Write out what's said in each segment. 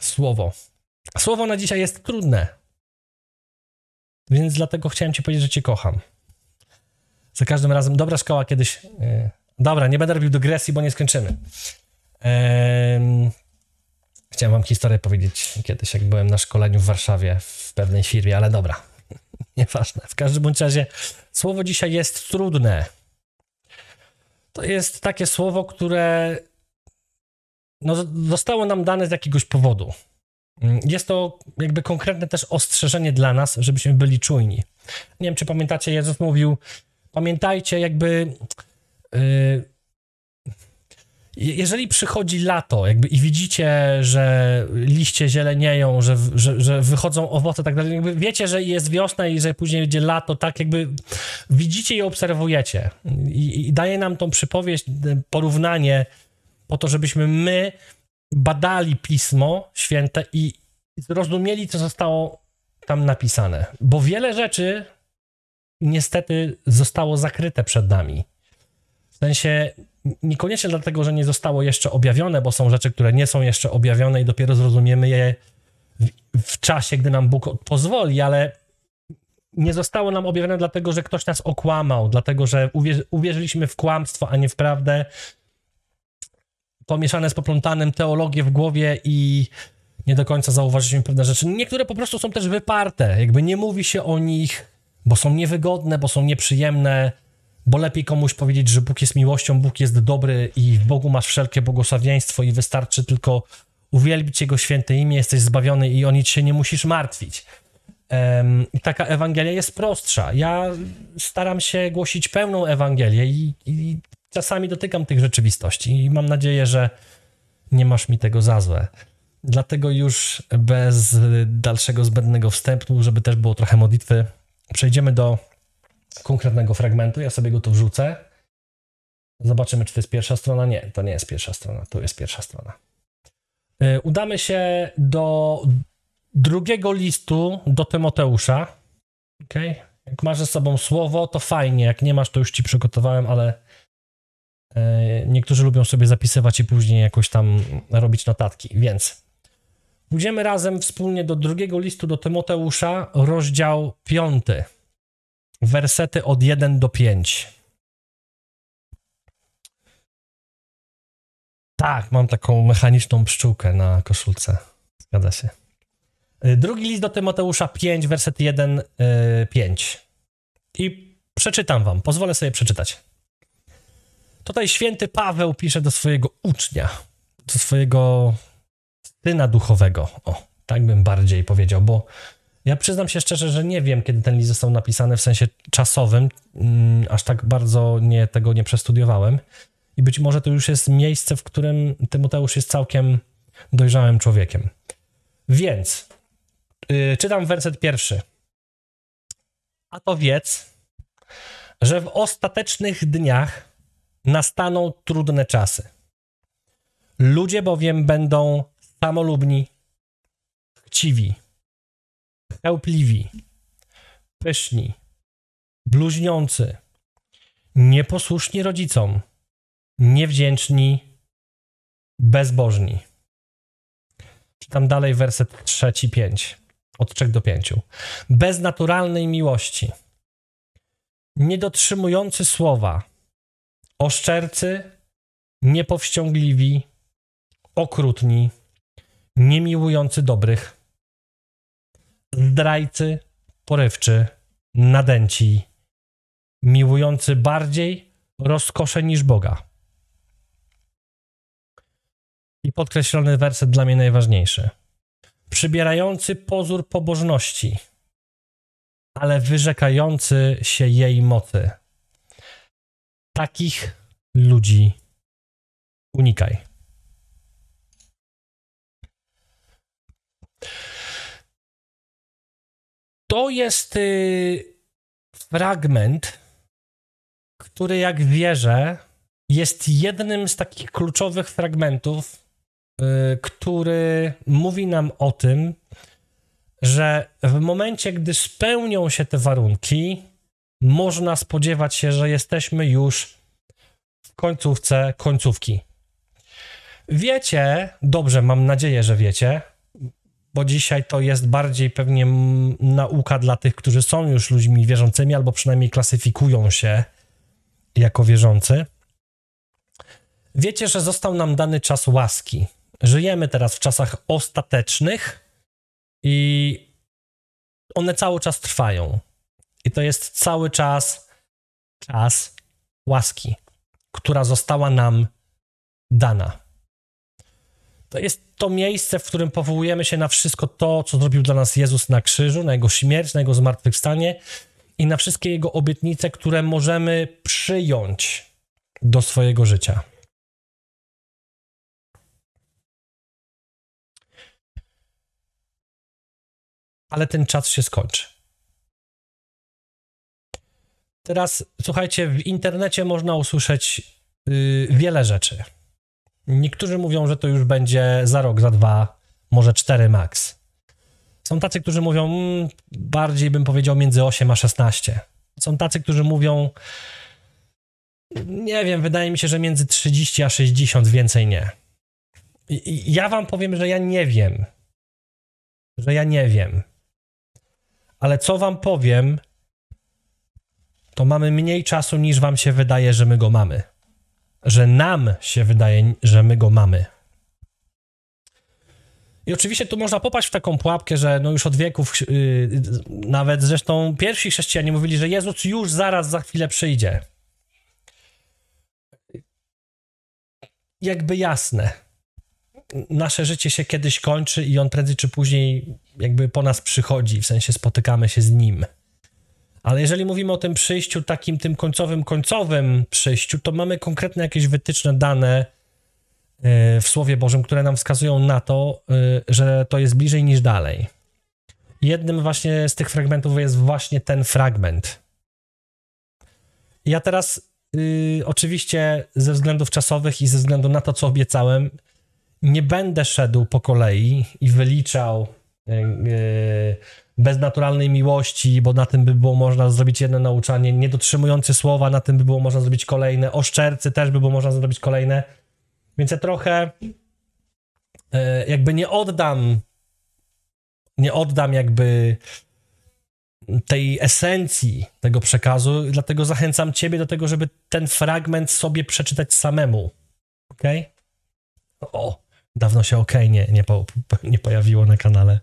Słowo. Słowo na dzisiaj jest trudne. Więc dlatego chciałem ci powiedzieć, że cię kocham. Za każdym razem, dobra szkoła kiedyś. Yy, dobra, nie będę robił dygresji, bo nie skończymy. Chciałem wam historię powiedzieć kiedyś, jak byłem na szkoleniu w Warszawie w pewnej firmie, ale dobra. Nieważne. W każdym bądź razie słowo dzisiaj jest trudne. To jest takie słowo, które no, zostało nam dane z jakiegoś powodu. Mm, jest to jakby konkretne też ostrzeżenie dla nas, żebyśmy byli czujni. Nie wiem, czy pamiętacie, Jezus mówił, pamiętajcie, jakby. Yy, jeżeli przychodzi lato, jakby i widzicie, że liście zielenieją, że, że, że wychodzą owoce, tak dalej, jakby wiecie, że jest wiosna i że później będzie lato, tak jakby widzicie i obserwujecie. I, i daje nam tą przypowieść, porównanie po to, żebyśmy my badali Pismo Święte i zrozumieli, co zostało tam napisane. Bo wiele rzeczy niestety zostało zakryte przed nami. W sensie niekoniecznie dlatego, że nie zostało jeszcze objawione, bo są rzeczy, które nie są jeszcze objawione i dopiero zrozumiemy je w, w czasie, gdy nam Bóg pozwoli, ale nie zostało nam objawione dlatego, że ktoś nas okłamał, dlatego, że uwierzy, uwierzyliśmy w kłamstwo, a nie w prawdę, pomieszane z poplątanym teologię w głowie i nie do końca zauważyliśmy pewne rzeczy. Niektóre po prostu są też wyparte, jakby nie mówi się o nich, bo są niewygodne, bo są nieprzyjemne, bo lepiej komuś powiedzieć, że Bóg jest miłością, Bóg jest dobry i w Bogu masz wszelkie błogosławieństwo i wystarczy tylko uwielbić Jego święte imię, jesteś zbawiony i o nic się nie musisz martwić. Um, taka Ewangelia jest prostsza. Ja staram się głosić pełną Ewangelię i, i czasami dotykam tych rzeczywistości i mam nadzieję, że nie masz mi tego za złe. Dlatego już bez dalszego zbędnego wstępu, żeby też było trochę modlitwy, przejdziemy do konkretnego fragmentu. Ja sobie go tu wrzucę. Zobaczymy, czy to jest pierwsza strona. Nie, to nie jest pierwsza strona. To jest pierwsza strona. Y, udamy się do drugiego listu do Tymoteusza. Okay? Jak masz ze sobą słowo, to fajnie. Jak nie masz, to już ci przygotowałem, ale niektórzy lubią sobie zapisywać i później jakoś tam robić notatki. Więc pójdziemy razem wspólnie do drugiego listu do Tymoteusza, rozdział piąty wersety od 1 do 5. Tak, mam taką mechaniczną pszczółkę na koszulce. Zgadza się. Y, drugi list do Tymoteusza 5, werset 1, 5. I przeczytam wam, pozwolę sobie przeczytać. Tutaj święty Paweł pisze do swojego ucznia, do swojego syna duchowego. O, tak bym bardziej powiedział, bo ja przyznam się szczerze, że nie wiem, kiedy ten list został napisany w sensie czasowym. Mm, aż tak bardzo nie, tego nie przestudiowałem. I być może to już jest miejsce, w którym Tymoteusz jest całkiem dojrzałym człowiekiem. Więc yy, czytam werset pierwszy. A to wiedz, że w ostatecznych dniach nastaną trudne czasy. Ludzie bowiem będą samolubni, chciwi, chełpliwi, pyszni, bluźniący, nieposłuszni rodzicom, niewdzięczni, bezbożni. Czytam dalej werset trzeci, pięć, od trzech do pięciu. Bez naturalnej miłości, niedotrzymujący słowa, oszczercy, niepowściągliwi, okrutni, niemiłujący dobrych, zdrajcy, porywczy, nadęci, miłujący bardziej rozkosze niż Boga. I podkreślony werset dla mnie najważniejszy. Przybierający pozór pobożności, ale wyrzekający się jej mocy. Takich ludzi unikaj. to jest y, fragment, który jak wierzę, jest jednym z takich kluczowych fragmentów, y, który mówi nam o tym, że w momencie, gdy spełnią się te warunki, można spodziewać się, że jesteśmy już w końcówce końcówki. Wiecie, dobrze, mam nadzieję, że wiecie, bo dzisiaj to jest bardziej pewnie nauka dla tych, którzy są już ludźmi wierzącymi, albo przynajmniej klasyfikują się jako wierzący. Wiecie, że został nam dany czas łaski. Żyjemy teraz w czasach ostatecznych i one cały czas trwają. I to jest cały czas czas łaski, która została nam dana. To jest to miejsce, w którym powołujemy się na wszystko to, co zrobił dla nas Jezus na krzyżu, na Jego śmierć, na Jego zmartwychwstanie i na wszystkie Jego obietnice, które możemy przyjąć do swojego życia. Ale ten czas się skończy. Teraz słuchajcie, w internecie można usłyszeć yy, wiele rzeczy. Niektórzy mówią, że to już będzie za rok, za dwa, może cztery max. Są tacy, którzy mówią, mm, bardziej bym powiedział między 8 a 16. Są tacy, którzy mówią, nie wiem, wydaje mi się, że między 30 a 60, więcej nie. I, ja wam powiem, że ja nie wiem. Że ja nie wiem. Ale co wam powiem, to mamy mniej czasu niż wam się wydaje, że my go mamy. Że nam się wydaje, że my go mamy. I oczywiście tu można popaść w taką pułapkę, że no już od wieków, yy, nawet zresztą pierwsi chrześcijanie mówili, że Jezus już zaraz za chwilę przyjdzie. Jakby jasne. Nasze życie się kiedyś kończy i on prędzej czy później jakby po nas przychodzi, w sensie spotykamy się z nim. Ale jeżeli mówimy o tym przyjściu, takim tym końcowym, końcowym przyjściu, to mamy konkretne jakieś wytyczne dane e, w Słowie Bożym, które nam wskazują na to, e, że to jest bliżej niż dalej. Jednym właśnie z tych fragmentów jest właśnie ten fragment. Ja teraz, yy, oczywiście, ze względów czasowych i ze względu na to, co obiecałem, nie będę szedł po kolei i wyliczał. Yy, bez naturalnej miłości, bo na tym by było można zrobić jedno nauczanie, niedotrzymujący słowa, na tym by było można zrobić kolejne, oszczercy też by było można zrobić kolejne. Więc ja trochę e, jakby nie oddam, nie oddam jakby tej esencji tego przekazu, dlatego zachęcam ciebie do tego, żeby ten fragment sobie przeczytać samemu. Ok? O, dawno się ok nie, nie, po, nie pojawiło na kanale.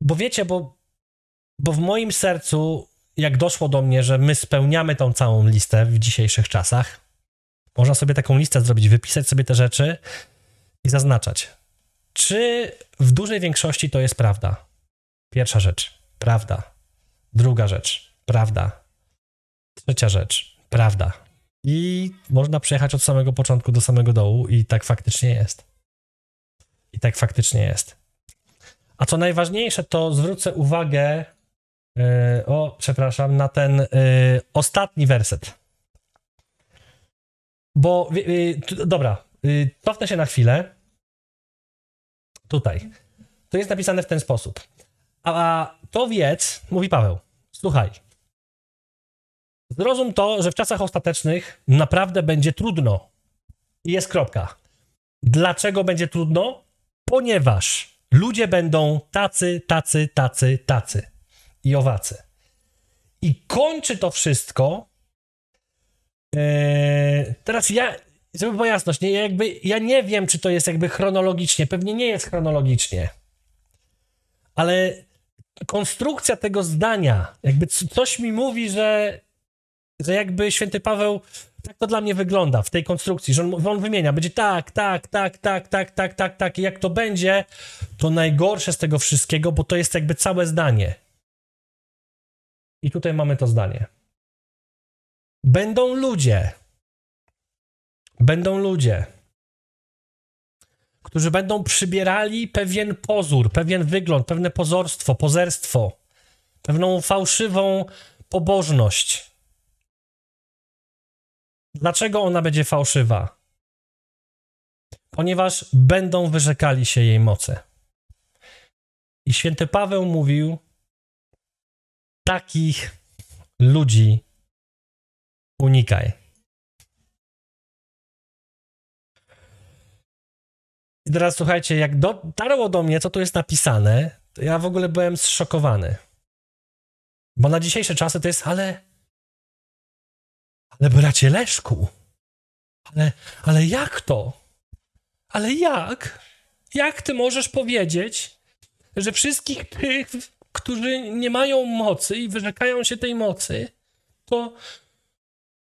Bo wiecie, bo, bo w moim sercu, jak doszło do mnie, że my spełniamy tą całą listę w dzisiejszych czasach, można sobie taką listę zrobić, wypisać sobie te rzeczy i zaznaczać. Czy w dużej większości to jest prawda? Pierwsza rzecz, prawda. Druga rzecz, prawda. Trzecia rzecz, prawda. I można przejechać od samego początku do samego dołu, i tak faktycznie jest. I tak faktycznie jest. A co najważniejsze, to zwrócę uwagę, yy, o, przepraszam, na ten yy, ostatni werset. Bo, yy, dobra, yy, cofnę się na chwilę. Tutaj. To jest napisane w ten sposób. A, to wiedz, mówi Paweł, słuchaj. Zrozum to, że w czasach ostatecznych naprawdę będzie trudno. I jest kropka. Dlaczego będzie trudno? Ponieważ Ludzie będą tacy, tacy, tacy, tacy i owacy. I kończy to wszystko. Eee, teraz ja, żeby była jasność, nie, jakby, ja nie wiem, czy to jest jakby chronologicznie. Pewnie nie jest chronologicznie. Ale konstrukcja tego zdania, jakby coś mi mówi, że, że jakby święty Paweł tak to dla mnie wygląda w tej konstrukcji, że on, on, wymienia, będzie tak, tak, tak, tak, tak, tak, tak, tak. I jak to będzie, to najgorsze z tego wszystkiego, bo to jest jakby całe zdanie. I tutaj mamy to zdanie. Będą ludzie, będą ludzie, którzy będą przybierali pewien pozór, pewien wygląd, pewne pozorstwo, pozerstwo, pewną fałszywą pobożność Dlaczego ona będzie fałszywa? Ponieważ będą wyrzekali się jej mocy. I święty Paweł mówił: takich ludzi unikaj. I teraz słuchajcie, jak dotarło do mnie, co tu jest napisane, to ja w ogóle byłem zszokowany. Bo na dzisiejsze czasy to jest, ale. Ale bracie Leszku. Ale, ale jak to? Ale jak? Jak ty możesz powiedzieć, że wszystkich tych, którzy nie mają mocy i wyrzekają się tej mocy, to,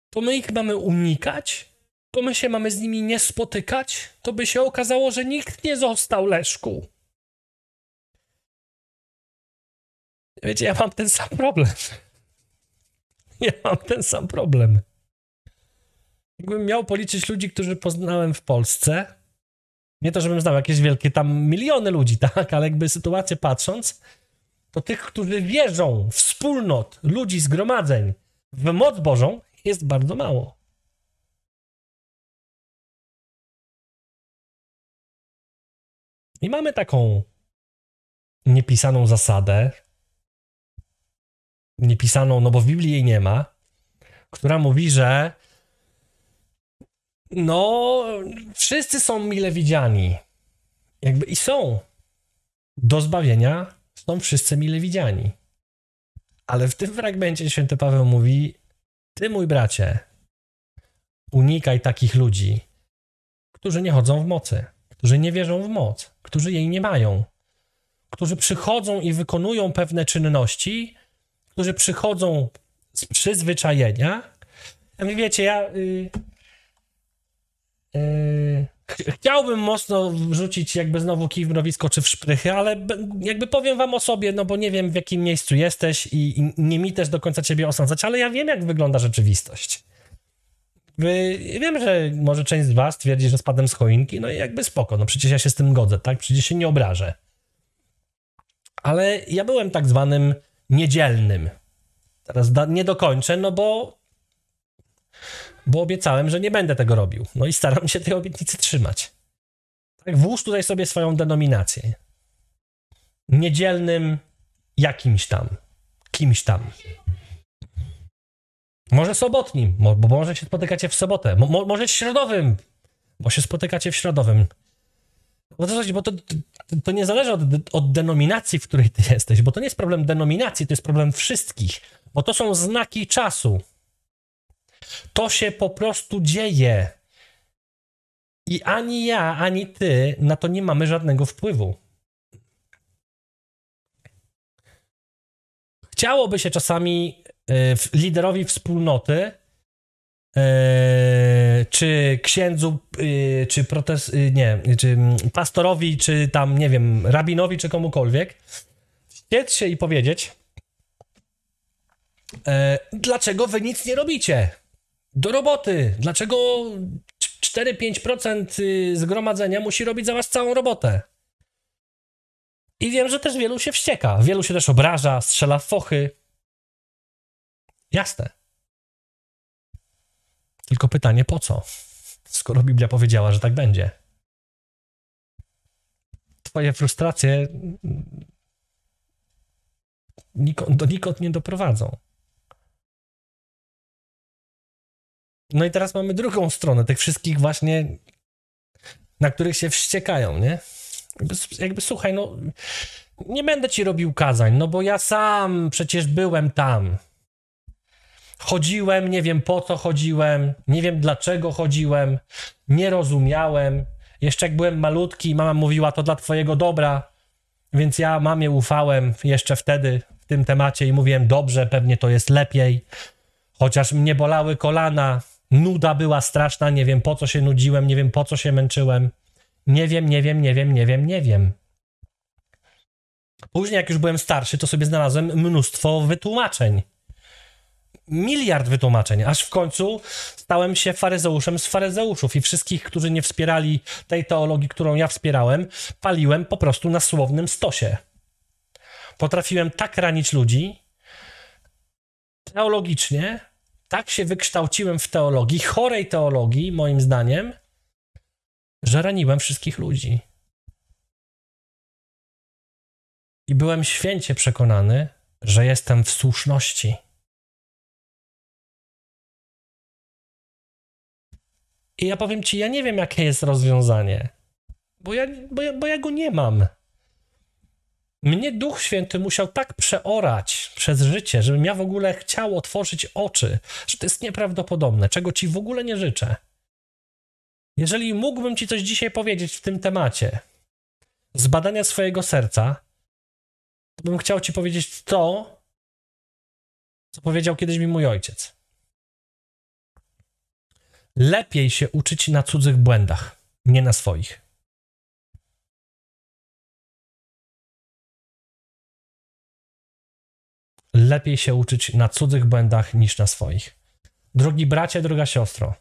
to my ich mamy unikać? To my się mamy z nimi nie spotykać? To by się okazało, że nikt nie został Leszku. Wiecie, ja mam ten sam problem. Ja mam ten sam problem. Jakbym miał policzyć ludzi, którzy poznałem w Polsce, nie to, żebym znał jakieś wielkie tam miliony ludzi, tak, ale jakby sytuację patrząc, to tych, którzy wierzą w wspólnot ludzi, zgromadzeń, w moc Bożą, jest bardzo mało. I mamy taką niepisaną zasadę, niepisaną, no bo w Biblii jej nie ma, która mówi, że no, wszyscy są mile widziani. Jakby i są. Do zbawienia są wszyscy mile widziani. Ale w tym fragmencie święty Paweł mówi: Ty, mój bracie, unikaj takich ludzi, którzy nie chodzą w mocy, którzy nie wierzą w moc, którzy jej nie mają, którzy przychodzą i wykonują pewne czynności, którzy przychodzą z przyzwyczajenia. A wiecie, ja. Yy, chciałbym mocno wrzucić jakby znowu kij w mrowisko czy w szprychy, ale jakby powiem wam o sobie, no bo nie wiem w jakim miejscu jesteś i, i nie mi też do końca ciebie osądzać, ale ja wiem jak wygląda rzeczywistość. Wy, wiem, że może część z was twierdzi, że spadłem z choinki, no i jakby spoko, no przecież ja się z tym godzę, tak? Przecież się nie obrażę. Ale ja byłem tak zwanym niedzielnym. Teraz nie dokończę, no bo bo obiecałem, że nie będę tego robił. No i staram się tej obietnicy trzymać. Tak, włóż tutaj sobie swoją denominację. Niedzielnym jakimś tam, kimś tam. Może sobotnim, bo może się spotykacie w sobotę. Mo, może środowym, bo się spotykacie w środowym. Bo to, bo to, to nie zależy od, od denominacji, w której ty jesteś, bo to nie jest problem denominacji, to jest problem wszystkich, bo to są znaki czasu. To się po prostu dzieje. I ani ja, ani ty na to nie mamy żadnego wpływu. Chciałoby się czasami y, liderowi wspólnoty, y, czy księdzu, y, czy protest, nie, czy pastorowi, czy tam, nie wiem, rabinowi, czy komukolwiek, wściec się i powiedzieć, dlaczego wy nic nie robicie? Do roboty. Dlaczego 4-5% y, zgromadzenia musi robić za was całą robotę? I wiem, że też wielu się wścieka. Wielu się też obraża, strzela fochy. Jasne. Tylko pytanie po co? Skoro Biblia powiedziała, że tak będzie. Twoje frustracje do nikąd nie doprowadzą. No i teraz mamy drugą stronę tych wszystkich właśnie, na których się wściekają, nie? Jakby, jakby słuchaj, no nie będę ci robił kazań, no bo ja sam przecież byłem tam. Chodziłem, nie wiem po co chodziłem, nie wiem dlaczego chodziłem, nie rozumiałem. Jeszcze jak byłem malutki, mama mówiła to dla twojego dobra, więc ja mamie ufałem jeszcze wtedy w tym temacie i mówiłem dobrze, pewnie to jest lepiej. Chociaż mnie bolały kolana, Nuda była straszna, nie wiem po co się nudziłem, nie wiem po co się męczyłem. Nie wiem, nie wiem, nie wiem, nie wiem, nie wiem. Później, jak już byłem starszy, to sobie znalazłem mnóstwo wytłumaczeń. Miliard wytłumaczeń, aż w końcu stałem się faryzeuszem z faryzeuszów i wszystkich, którzy nie wspierali tej teologii, którą ja wspierałem, paliłem po prostu na słownym stosie. Potrafiłem tak ranić ludzi teologicznie, tak się wykształciłem w teologii, chorej teologii, moim zdaniem, że raniłem wszystkich ludzi. I byłem święcie przekonany, że jestem w słuszności. I ja powiem ci, ja nie wiem, jakie jest rozwiązanie. bo ja, bo, ja, bo ja go nie mam. Mnie Duch Święty musiał tak przeorać przez życie, żebym ja w ogóle chciał otworzyć oczy, że to jest nieprawdopodobne, czego ci w ogóle nie życzę. Jeżeli mógłbym ci coś dzisiaj powiedzieć w tym temacie, z badania swojego serca, to bym chciał ci powiedzieć to, co powiedział kiedyś mi mój ojciec. Lepiej się uczyć na cudzych błędach, nie na swoich. Lepiej się uczyć na cudzych błędach niż na swoich. Drogi bracie, droga siostro,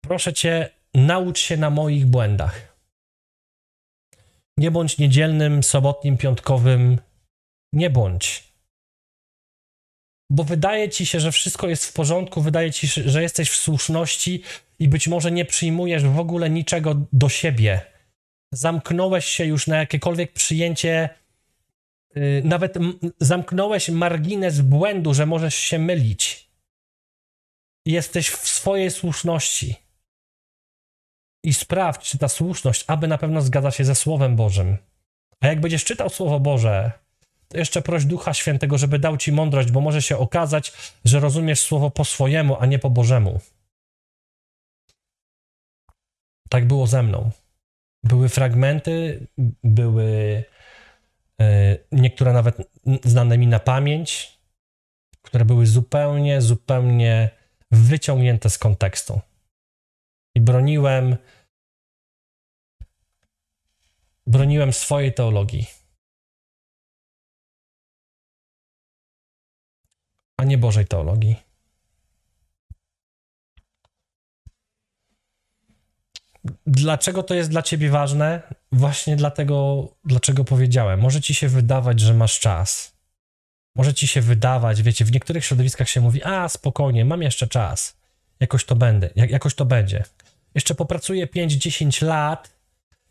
proszę cię, naucz się na moich błędach. Nie bądź niedzielnym, sobotnim, piątkowym. Nie bądź. Bo wydaje ci się, że wszystko jest w porządku, wydaje ci się, że jesteś w słuszności i być może nie przyjmujesz w ogóle niczego do siebie. Zamknąłeś się już na jakiekolwiek przyjęcie, nawet m- zamknąłeś margines błędu, że możesz się mylić. Jesteś w swojej słuszności i sprawdź, czy ta słuszność aby na pewno zgadza się ze Słowem Bożym. A jak będziesz czytał Słowo Boże, to jeszcze proś Ducha Świętego, żeby dał ci mądrość, bo może się okazać, że rozumiesz Słowo po swojemu, a nie po Bożemu. Tak było ze mną. Były fragmenty, były niektóre nawet znane mi na pamięć, które były zupełnie, zupełnie wyciągnięte z kontekstu i broniłem broniłem swojej teologii. A nie Bożej teologii. Dlaczego to jest dla ciebie ważne? Właśnie dlatego, dlaczego powiedziałem. Może ci się wydawać, że masz czas. Może ci się wydawać, wiecie, w niektórych środowiskach się mówi: A, spokojnie, mam jeszcze czas. Jakoś to będę, jak, jakoś to będzie. Jeszcze popracuję 5-10 lat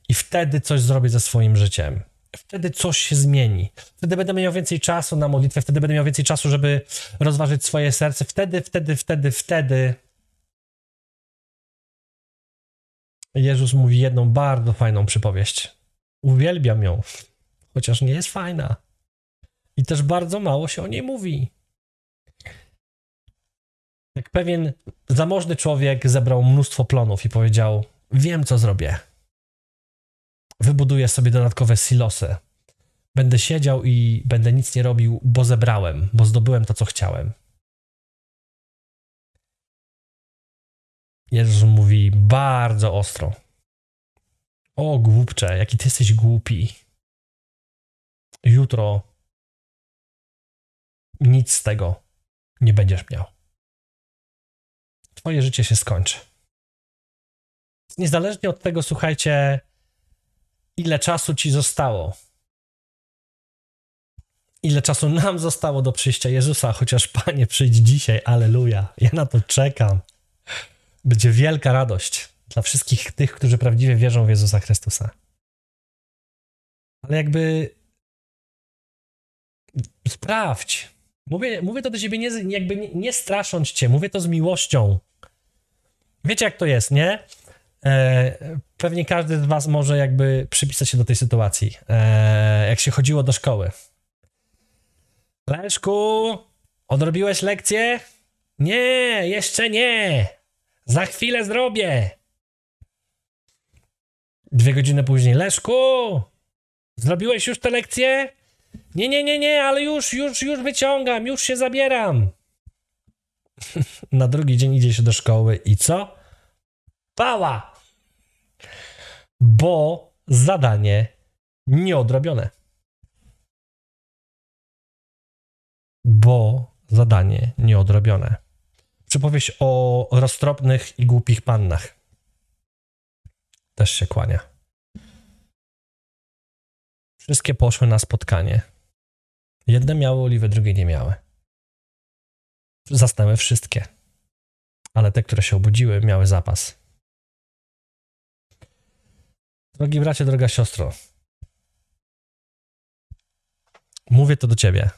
i wtedy coś zrobię ze swoim życiem. Wtedy coś się zmieni. Wtedy będę miał więcej czasu na modlitwę, wtedy będę miał więcej czasu, żeby rozważyć swoje serce. Wtedy, wtedy, wtedy, wtedy. Jezus mówi jedną bardzo fajną przypowieść. Uwielbiam ją, chociaż nie jest fajna. I też bardzo mało się o niej mówi. Jak pewien zamożny człowiek zebrał mnóstwo plonów i powiedział: Wiem, co zrobię. Wybuduję sobie dodatkowe silosy. Będę siedział i będę nic nie robił, bo zebrałem, bo zdobyłem to, co chciałem. Jezus mówi bardzo ostro. O, głupcze, jaki ty jesteś głupi. Jutro nic z tego nie będziesz miał twoje życie się skończy. Niezależnie od tego, słuchajcie, ile czasu ci zostało. Ile czasu nam zostało do przyjścia Jezusa, chociaż Panie przyjdź dzisiaj, aleluja. Ja na to czekam. Będzie wielka radość dla wszystkich tych, którzy prawdziwie wierzą w Jezusa Chrystusa. Ale jakby sprawdź. Mówię, mówię to do ciebie nie, jakby nie, nie strasząc cię, mówię to z miłością. Wiecie, jak to jest, nie? E, pewnie każdy z was może jakby przypisać się do tej sytuacji, e, jak się chodziło do szkoły. Leszku, odrobiłeś lekcję? Nie, jeszcze nie. Za chwilę zrobię. Dwie godziny później. Leszku, zrobiłeś już tę lekcję? Nie, nie, nie, nie, ale już, już, już wyciągam, już się zabieram. Na drugi dzień idzie się do szkoły i co? Pała! Bo zadanie nieodrobione. Bo zadanie nieodrobione. Przypowieść o roztropnych i głupich pannach. Też się kłania. Wszystkie poszły na spotkanie. Jedne miały oliwę, drugie nie miały. Zasnęły wszystkie. Ale te, które się obudziły, miały zapas. Drogi bracie, droga siostro, mówię to do ciebie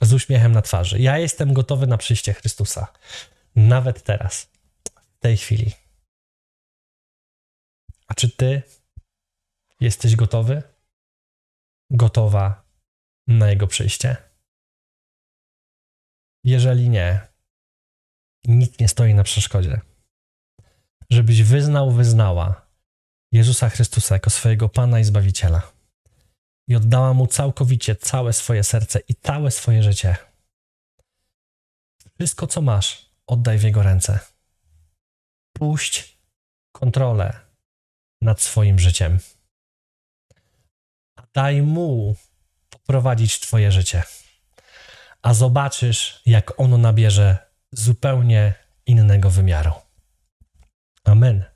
z uśmiechem na twarzy. Ja jestem gotowy na przyjście Chrystusa. Nawet teraz, w tej chwili. A czy ty Jesteś gotowy? Gotowa na Jego przyjście? Jeżeli nie, nic nie stoi na przeszkodzie. Żebyś wyznał, wyznała Jezusa Chrystusa jako swojego Pana i Zbawiciela i oddała Mu całkowicie całe swoje serce i całe swoje życie. Wszystko, co masz, oddaj w Jego ręce. Puść kontrolę nad swoim życiem. Daj Mu poprowadzić Twoje życie, a zobaczysz, jak ono nabierze zupełnie innego wymiaru. Amen.